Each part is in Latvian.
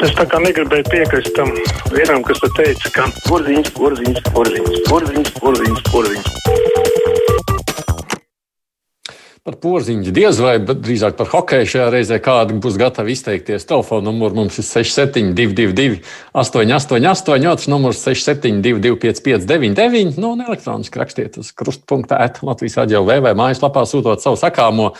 Es tā kā negribēju piekrist tam vienam, kas te teica, ka porziņš, porziņš, porziņš, porziņš, porziņš, porziņš. Par porziņu diez vai, bet drīzāk par hokeju šajā reizē kādi būs gatavi izteikties. Telefona numurs mums ir 6722, 888, otrs numurs 672, 559, nu, un elektroniski rakstiet uz krustpunktā, Latvijas aģēlē vai mājaslapā sūtot savu sakāmo.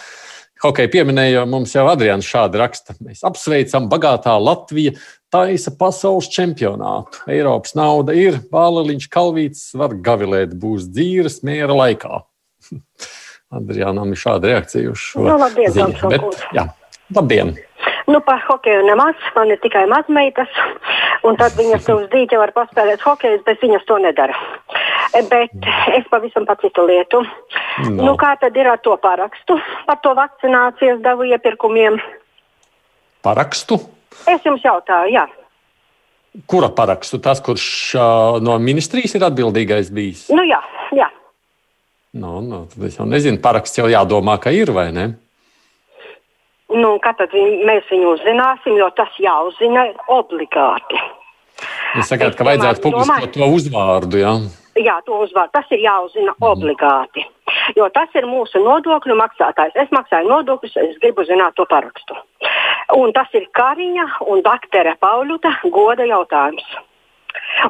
Hokeja pieminēja, mums jau Adrians šādi raksta. Mēs apsveicam, bagātā Latvija taisa pasaules čempionātu. Eiropas nauda ir, Bāliņš Kalvīts var gavilēt, būs dzīves miera laikā. Adrianam ir šāda reakcija uz šo Nu, labdien, ziņu. Bet, jā, labdien! Nu, par hokeju nemaz. Man ir tikai mazmeitas, un tad viņas uz dīķa var paspēlēt hokeju, bet viņas to nedara. Bet es pavisam pa citu lietu. No. Nu, kā tad ir ar to parakstu par to vakcinācijas devu iepirkumiem? Parakstu? Es jums jautāju, jā. Kura parakstu? Tas, kurš uh, no ministrijas ir atbildīgais bijis? Nu, jā, jā. Nu, nu, tad es jau nezinu, paraksts jau jādomā, ka ir vai ne? Nu, kā tad viņ, mēs viņu uzzināsim, jo tas jāuzzina obligāti. Jūs sakāt, ka vajadzētu domāju- publiskot to uzvārdu, jā? Jā, to uzvārdu. Tas ir jāuzzina obligāti. Jo tas ir mūsu nodokļu maksātājs. Es maksāju nodokļus, es gribu zināt to parakstu. Un tas ir Kariņa un doktora Pauluta goda jautājums.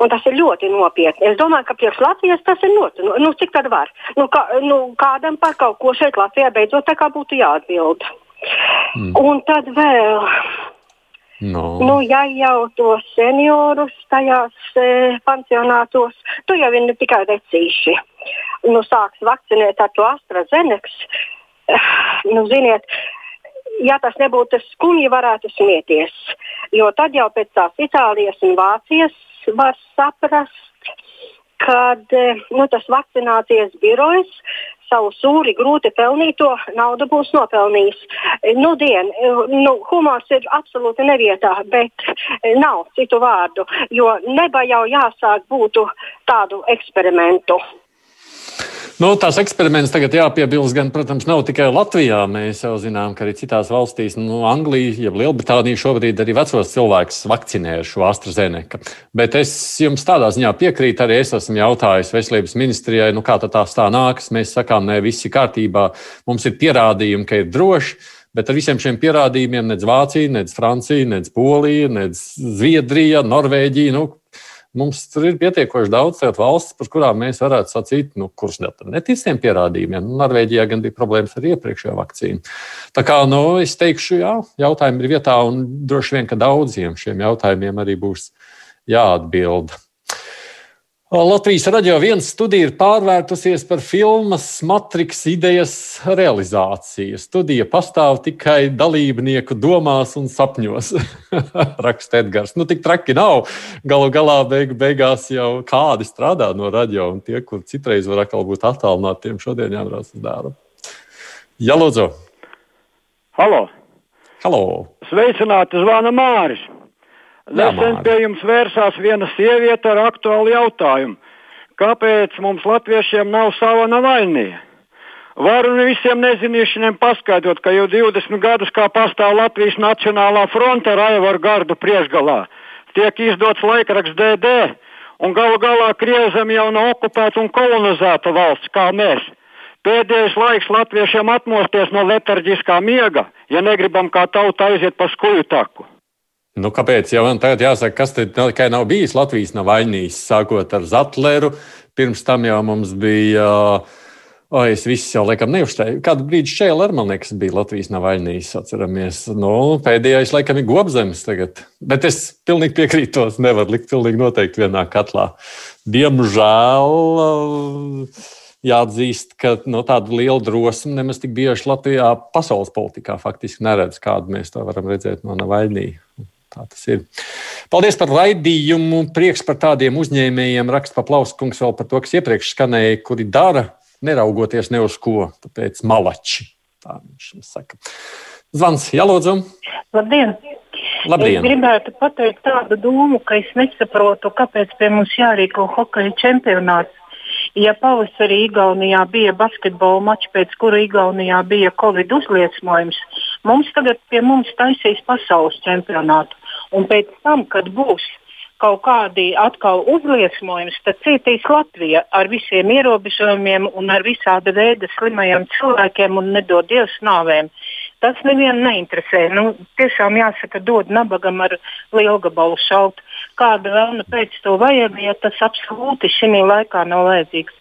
Un tas ir ļoti nopietni. Es domāju, ka priekš Latvijas tas ir ļoti. Nu, nu, cik tad var? Nu, kā, nu, kādam par kaut ko šeit Latvijā beidzot tā kā būtu jāatbild. Mm. Un tad vēl. No. Nu, ja jau tos seniorus tajās e, pansionātos, tu jau ir ne tikai vecīši. Nu, sāks vakcinēt ar to AstraZenekas. Nu, ziniet, ja tas nebūtu skumji, varētu smieties. Jo tad jau pēc tās Itālijas un Vācijas var saprast, kad e, nu, tas vakcinācijas birojs savu sūri grūti pelnīto naudu būs nopelnījis. Nu, dien, nu, humors ir absolūti nevietā, bet nav citu vārdu, jo neba jau jāsāk būtu tādu eksperimentu. Nu, tās eksperiments tagad jāpiebilst, gan, protams, nav tikai Latvijā. Mēs jau zinām, ka arī citās valstīs, nu, Anglija, jeb Lielbritānija šobrīd arī vecos cilvēkus vakcinē ar šo AstraZeneca. Bet es jums tādā ziņā piekrītu, arī es esmu jautājis veselības ministrijai, nu, kā tā tā nākas. Mēs sakām, ne viss ir kārtībā, mums ir pierādījumi, ka ir droši. Bet ar visiem šiem pierādījumiem nec Vācija, nec Francija, nec Polija, nec Zviedrija, Norvēģija. Nu, Mums tur ir pietiekoši daudz valsts, par kurām mēs varētu sacīt, nu, kuras neticiem pierādījumiem. Nu, Norvēģijā gan bija problēmas ar iepriekšējo vakcīnu. Tā kā nu, es teikšu, jā, jautājumi ir vietā, un droši vien, ka daudziem šiem jautājumiem arī būs jāatbild. Latvijas radio viens studija ir pārvērtusies par filmas Matrix idejas realizāciju. Studija pastāv tikai dalībnieku domās un sapņos. Raksta Edgars. Nu, tik traki nav. Galu galā beigu, beigās jau kādi strādā no radio, un tie, kur citreiz var atkal būt attālināti, tiem šodien jābrauc uz darbu. Jā, lūdzu. Halo! Halo. Sveicināti, zvana Māris! Nesen pie jums vērsās viena sieviete ar aktuālu jautājumu. Kāpēc mums latviešiem nav sava navainīja? Varu visiem nezināšaniem paskaidrot, ka jau 20 gadus kā pastāv Latvijas Nacionālā fronte ar Aivaru Gardu priekšgalā. Tiek izdots laikraksts DD, un galu galā Krievzem jau nav okupēta un kolonizēta valsts kā mēs. Pēdējais laiks latviešiem atmosties no letarģiskā miega, ja negribam kā tauta aiziet pa skuju taku. Nu, kāpēc? Jau man tagad jāsaka, kas te tikai nav bijis Latvijas nav vainīgs, sākot ar Zatleru. Pirms tam jau mums bija. O, es visu jau laikam neuzstāju. Kādu brīdi šķēlē, man liekas, bija Latvijas nav vainīgs. Atceramies, nu, pēdējais laikam ir gobzems tagad. Bet es pilnīgi piekrītu, tos nevar likt pilnīgi noteikti vienā katlā. Diemžēl jāatzīst, ka no tāda liela drosme nemaz tik bieži Latvijā pasaules politikā faktiski neredz, kādu mēs to varam redzēt no Navaļnija. Tā tas ir. Paldies par raidījumu. Prieks par tādiem uzņēmējiem. Raksta paplauskungs vēl par to, kas iepriekš skanēja, kuri dara, neraugoties ne uz ko. Tāpēc malači. Tā viņš saka. Zvans, jālūdzu. Labdien! Labdien. Es gribētu pateikt tādu domu, ka es nesaprotu, kāpēc pie mums jārīko hokeja čempionāts. Ja pavasarī Igaunijā bija basketbola mačs, pēc kura Igaunijā bija Covid uzliesmojums, mums tagad pie mums taisīs pasaules čempionātu. Un pēc tam, kad būs kaut kādi atkal uzliesmojumi, tad cietīs Latvija ar visiem ierobežojumiem un ar visāda veida slimajiem cilvēkiem un nedod Dievs nāvēm. Tas nevienu neinteresē. Nu, tiešām jāsaka, dod nabagam ar lielu gabalu šaut. Kāda vēlna pēc to vajag, ja tas absolūti šī laikā nav vajadzīgs.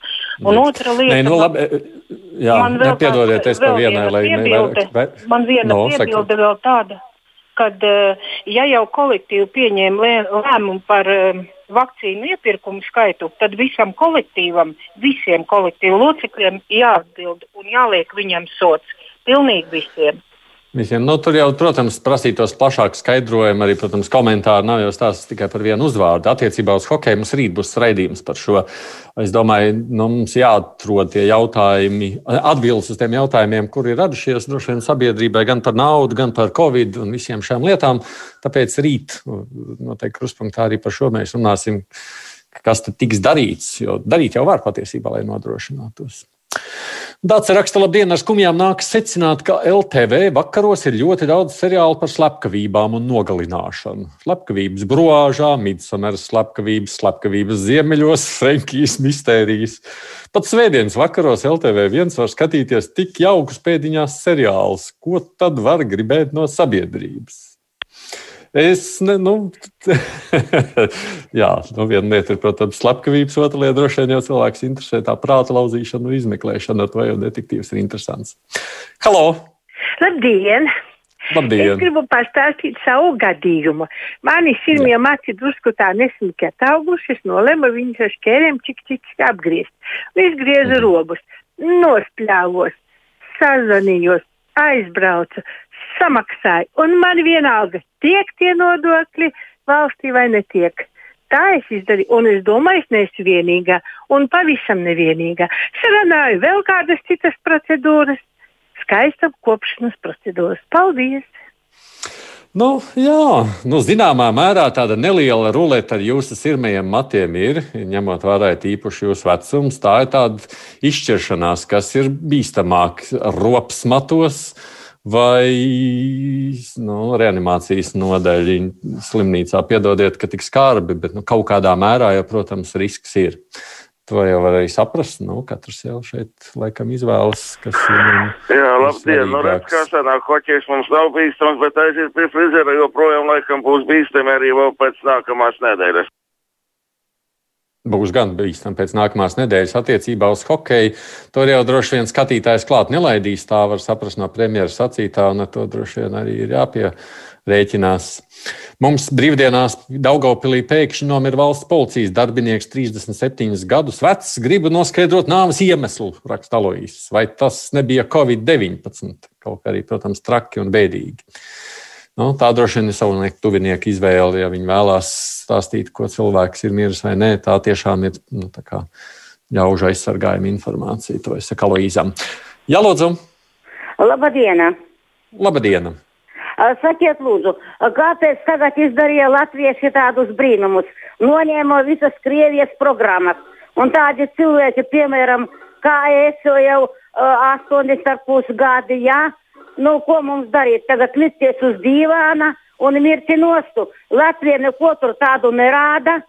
Un Nē. otra lieta, Nē, nu, labi, jā, man vēl nepiedodiet, tāds- es pa vienai, viena lai nevairāk. Man viena No, saka. piebilde vēl tāda, ka, ja jau kolektīvi pieņēma lē- lēmumu par um, vakcīnu iepirkumu skaitu, tad visam kolektīvam, visiem kolektīvu locekļiem jāatbild un jāliek viņam sots. Pilnīgi visiem. Visiem. Nu, tur jau, protams, prasītos plašāku skaidrojumu, arī, protams, komentāru. Nav jau stāsts tikai par vienu uzvārdu. Attiecībā uz hokeju mums rīt būs raidījums par šo. Es domāju, nu, mums jāatrod tie jautājumi, atbildes uz tiem jautājumiem, kuri ir radušies droši vien sabiedrībai, gan par naudu, gan par covid un visiem šiem lietām. Tāpēc rīt noteikti kruspunktā arī par šo mēs runāsim, kas tad tiks darīts. Jo darīt jau var patiesībā, lai nodrošinātos. Dācis raksta, labdien, ar skumjām nākas secināt, ka LTV vakaros ir ļoti daudz seriālu par slepkavībām un nogalināšanu. Slepkavības brožā, midsomeras slepkavības, slepkavības ziemeļos, Frankijas mistērijas. Pat svētdienas vakaros LTV viens var skatīties tik jaukus pēdiņās seriālus. Ko tad var gribēt no sabiedrības? Es, ne, nu, jā, nu, viena lieta ir, protams, slepkavības, otra lieta droši vien jau cilvēks interesē tā prāta lauzīšana un izmeklēšana, ar to jau detektīvs ir interesants. Halo! Labdien! Labdien! Es gribu pastāstīt savu gadījumu. Mani sirmie maci drusku tā nesmīgi atauguši, es nolēmu viņus ar šķērēm čik čik apgriezt. Es griezu rogus, nospļāvos, sazvanījos, aizbraucu, samaksāju, un man vienalga, tiek tie nodokļi valstī vai netiek. Tā es izdarīju, un es domāju, es neesmu vienīgā, un pavisam nevienīgā. Sarunāju vēl kādas citas procedūras, skaista kopšanas procedūras. Paldies! Nu, jā, nu, zināmā mērā tāda neliela ruleta ar jūsu sirmajiem matiem ir, ņemot vērā īpaši jūsu vecumu. Tā ir tāda izšķiršanās, kas ir bīstamāk ropas matos vai nu, reanimācijas nodaļa slimnīcā. Piedodiet, ka tik skarbi, bet nu, kaut kādā mērā jau, protams, risks ir. To jau var arī saprast. Nu, katrs jau šeit laikam izvēlas, kas viņam Jā, labdien! Nu, redz, kā sanāk, hoķis mums nav bīstams, bet aiziet pie frizera joprojām laikam būs bīstami arī vēl pēc nākamās nedēļas. Būs gan bīstami pēc nākamās nedēļas attiecībā uz hokeju. Tur jau droši vien skatītājs klāt nelaidīs. Tā var saprast no premjeras sacītā, un ar to droši vien arī ir jāpierēķinās. Mums brīvdienās Daugaupilī pēkšņi nomira valsts policijas darbinieks, 37 gadus vecs. Gribu noskaidrot nāves iemeslu, raksta Aloīs. Vai tas nebija Covid-19? Kaut kā arī, protams, traki un bēdīgi. Nu, tā droši vien ir savu tuvinieku izvēle. Ja viņi vēlās stāstīt, ko cilvēks ir miris vai nē, tā tiešām ir nu, tā ļaužu aizsargājuma informācija. To es saku Aloīzam. Jā, lūdzu! Labdien! Labdien! Sakiet, lūdzu, kāpēc tagad izdarīja latvieši tādus brīnumus? Noņēma visas Krievijas programmas. Un tādi cilvēki, piemēram, kā es jau uh, 8,5 gadi, jā, nu, ko mums darīt? Tagad likties uz dīvāna un mirti nostu. Latvija neko tur tādu nerāda.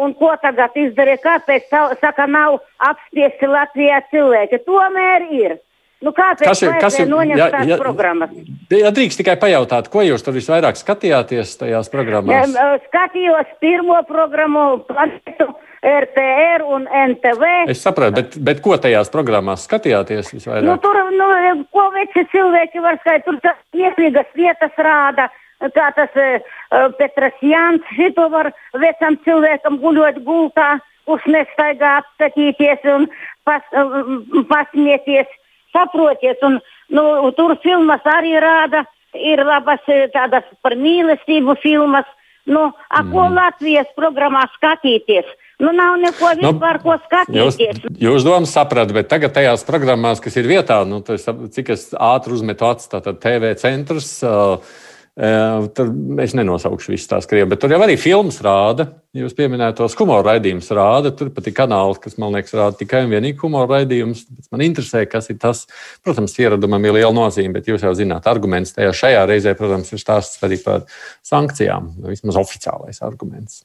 Un ko tagad izdarīja? Kāpēc, saka, nav apspiesti Latvijā cilvēki? Tomēr ir. Nu, kāpēc kas ir, kas ir noņemt tās ja, programmas? Ja drīkst tikai pajautāt, ko jūs tur visvairāk skatījāties tajās programmās? Ja, skatījos pirmo programmu, planetu, RTR un NTV. Es saprotu, bet, bet ko tajās programmās skatījāties visvairāk? Nu, tur, nu, ko veci cilvēki var skaitīt, tur tas iepīgas vietas rāda. Kā tas uh, Petrs Jans, šito var vecam cilvēkam guļot gultā, kurš nestaigā apskatīties un pas, uh, pasmieties. Saprotiet, un nu, tur filmas arī rāda, ir labas tādas par mīlestību filmas. Nu, a, ko mm. Latvijas programmā skatīties? Nu, nav neko vispār, nu, ko skatīties. Jūs, jūs domas sapratu, bet tagad tajās programmās, kas ir vietā, nu, tas, cik es ātri uzmetu acis, tātad TV centrs. Uh, Tad es nenosaukšu visu tās krievi, bet tur jau arī filmas rāda. Jūs pieminētos humora raidījumus rāda. Tur pat ir kanāli, kas man liekas, rāda tikai un vienīgi humora raidījumus. Man interesē, kas ir tas. Protams, ieradumam ir liela nozīme, bet jūs jau zināt, arguments tajā šajā reizē, protams, ir stāsts arī par sankcijām. Vismaz oficiālais arguments.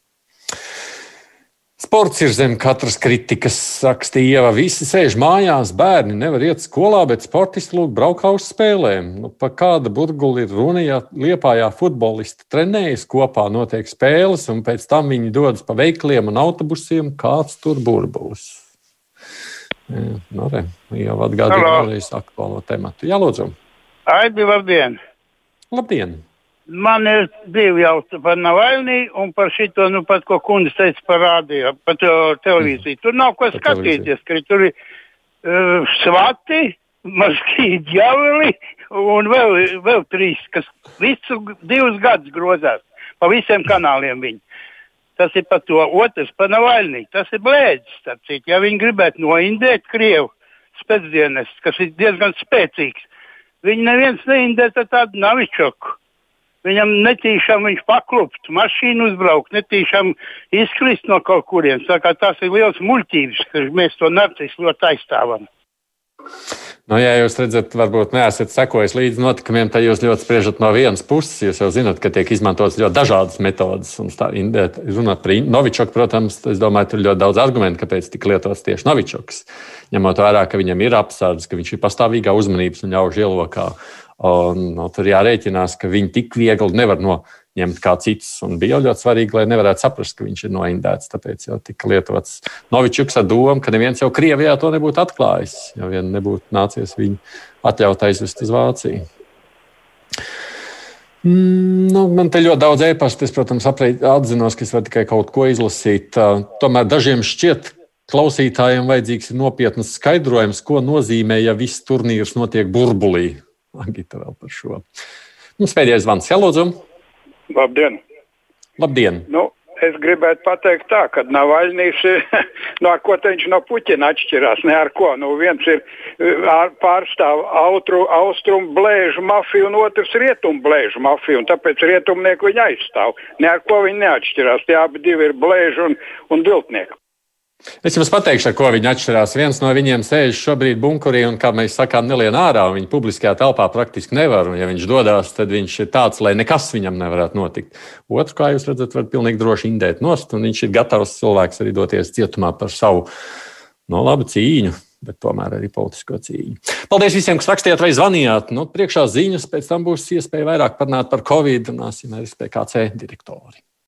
Sports ir zem katras kritikas, rakstīja. Visi sēž mājās, bērni nevar iet skolā, bet sportisti lūk braukā uz spēlēm. Nu, pa kāda burbuļa ir runa, ja liepājā futbolisti trenējas kopā, notiek spēles, un pēc tam viņi dodas pa veikliem un autobusiem, kāds tur burbulis. Nu, re, jau atgādīju vēlreiz aktuālo tematu. Jā, lūdzu. Aidi, labdien! Labdien! Man ir divi jautājumi par Navaļnī un par šito, nu, pat, ko kundze teica par rādio, par televīziju. Tur nav ko skatīties, ka tur ir uh, svati, maskīgi ģaveli un vēl, vēl trīs, kas visu divus gadus grozās pa visiem kanāliem viņi. Tas ir par to. Otrs par Navaļnī. Tas ir blēdis, starp citu. Ja viņi gribētu noindēt Krievu spēcdienas, kas ir diezgan spēcīgs, viņi neviens neindēt ar tādu Navičoku Viņam netīšām viņš paklupt, mašīnu uzbraukt, netīšām izkrist no kaut kurienes. Tas ir liels muļķības, ka mēs to narcisu ļoti aizstāvam. Nu, ja jūs redzat, varbūt neesat sekojis līdzi notikumiem, tad jūs ļoti spriežat no vienas puses. Jūs jau zināt, ka tiek izmantotas ļoti dažādas metodas. Runāt par Novičoku, protams, es domāju, tur ir ļoti daudz argumentu, kāpēc tika lietots tieši Novičoks. Ņemot vērā, ka viņam ir apsardzes, ka viņš ir pastāvīgā uzmanības un ļaužu ielokā. Un, nu, tur jārēķinās, ka viņi tik viegli nevar noņemt kā cits. Un bija ļoti svarīgi, lai nevarētu saprast, ka viņš ir noindēts. Tāpēc jau tika lietots Novičuks ar domu, ka neviens jau Krievijā to nebūtu atklājis, ja vien nebūtu nācies viņu atļaut aizvest uz Vāciju. Mm, nu, man te ļoti daudz e-pasta. Es, protams, atzinos, ka es varu tikai kaut ko izlasīt. Tomēr dažiem šķiet, klausītājiem vajadzīgs ir nopietns skaidrojums, ko nozīmē, ja viss turnīrs notiek burbulī. Agita vēl par šo. Mums pēdējais zvans, Jā, lūdzu. Labdien! Labdien! Nu, es gribētu pateikt tā, ka Navaļnīs, no ar ko viņš no Puķina atšķirās, ne ar ko. Nu, viens ir ar, pārstāv autru, austrumu blēžu mafiju, un otrs rietumu blēžu mafiju, un tāpēc rietumnieku viņa aizstāv. Ne ar ko viņi neatšķirās. Tie abi ir blēži un, un viltnieki. Es jums pateikšu, ar ko viņi atšķirās. Viens no viņiem sēž šobrīd bunkurī un, kā mēs sakām, nelien ārā. Viņa publiskajā telpā praktiski nevar. Un, ja viņš dodas, tad viņš ir tāds, lai nekas viņam nevarētu notikt. Otru, kā jūs redzat, var pilnīgi droši indēt nost, un viņš ir gatavs cilvēks arī doties cietumā par savu no labu cīņu. Bet tomēr arī politisko cīņu. Paldies visiem, kas rakstījāt vai zvanījāt. Nu, priekšā ziņas, pēc tam būs iespēja vairāk parunāt par Covid un ASV PKC direktori.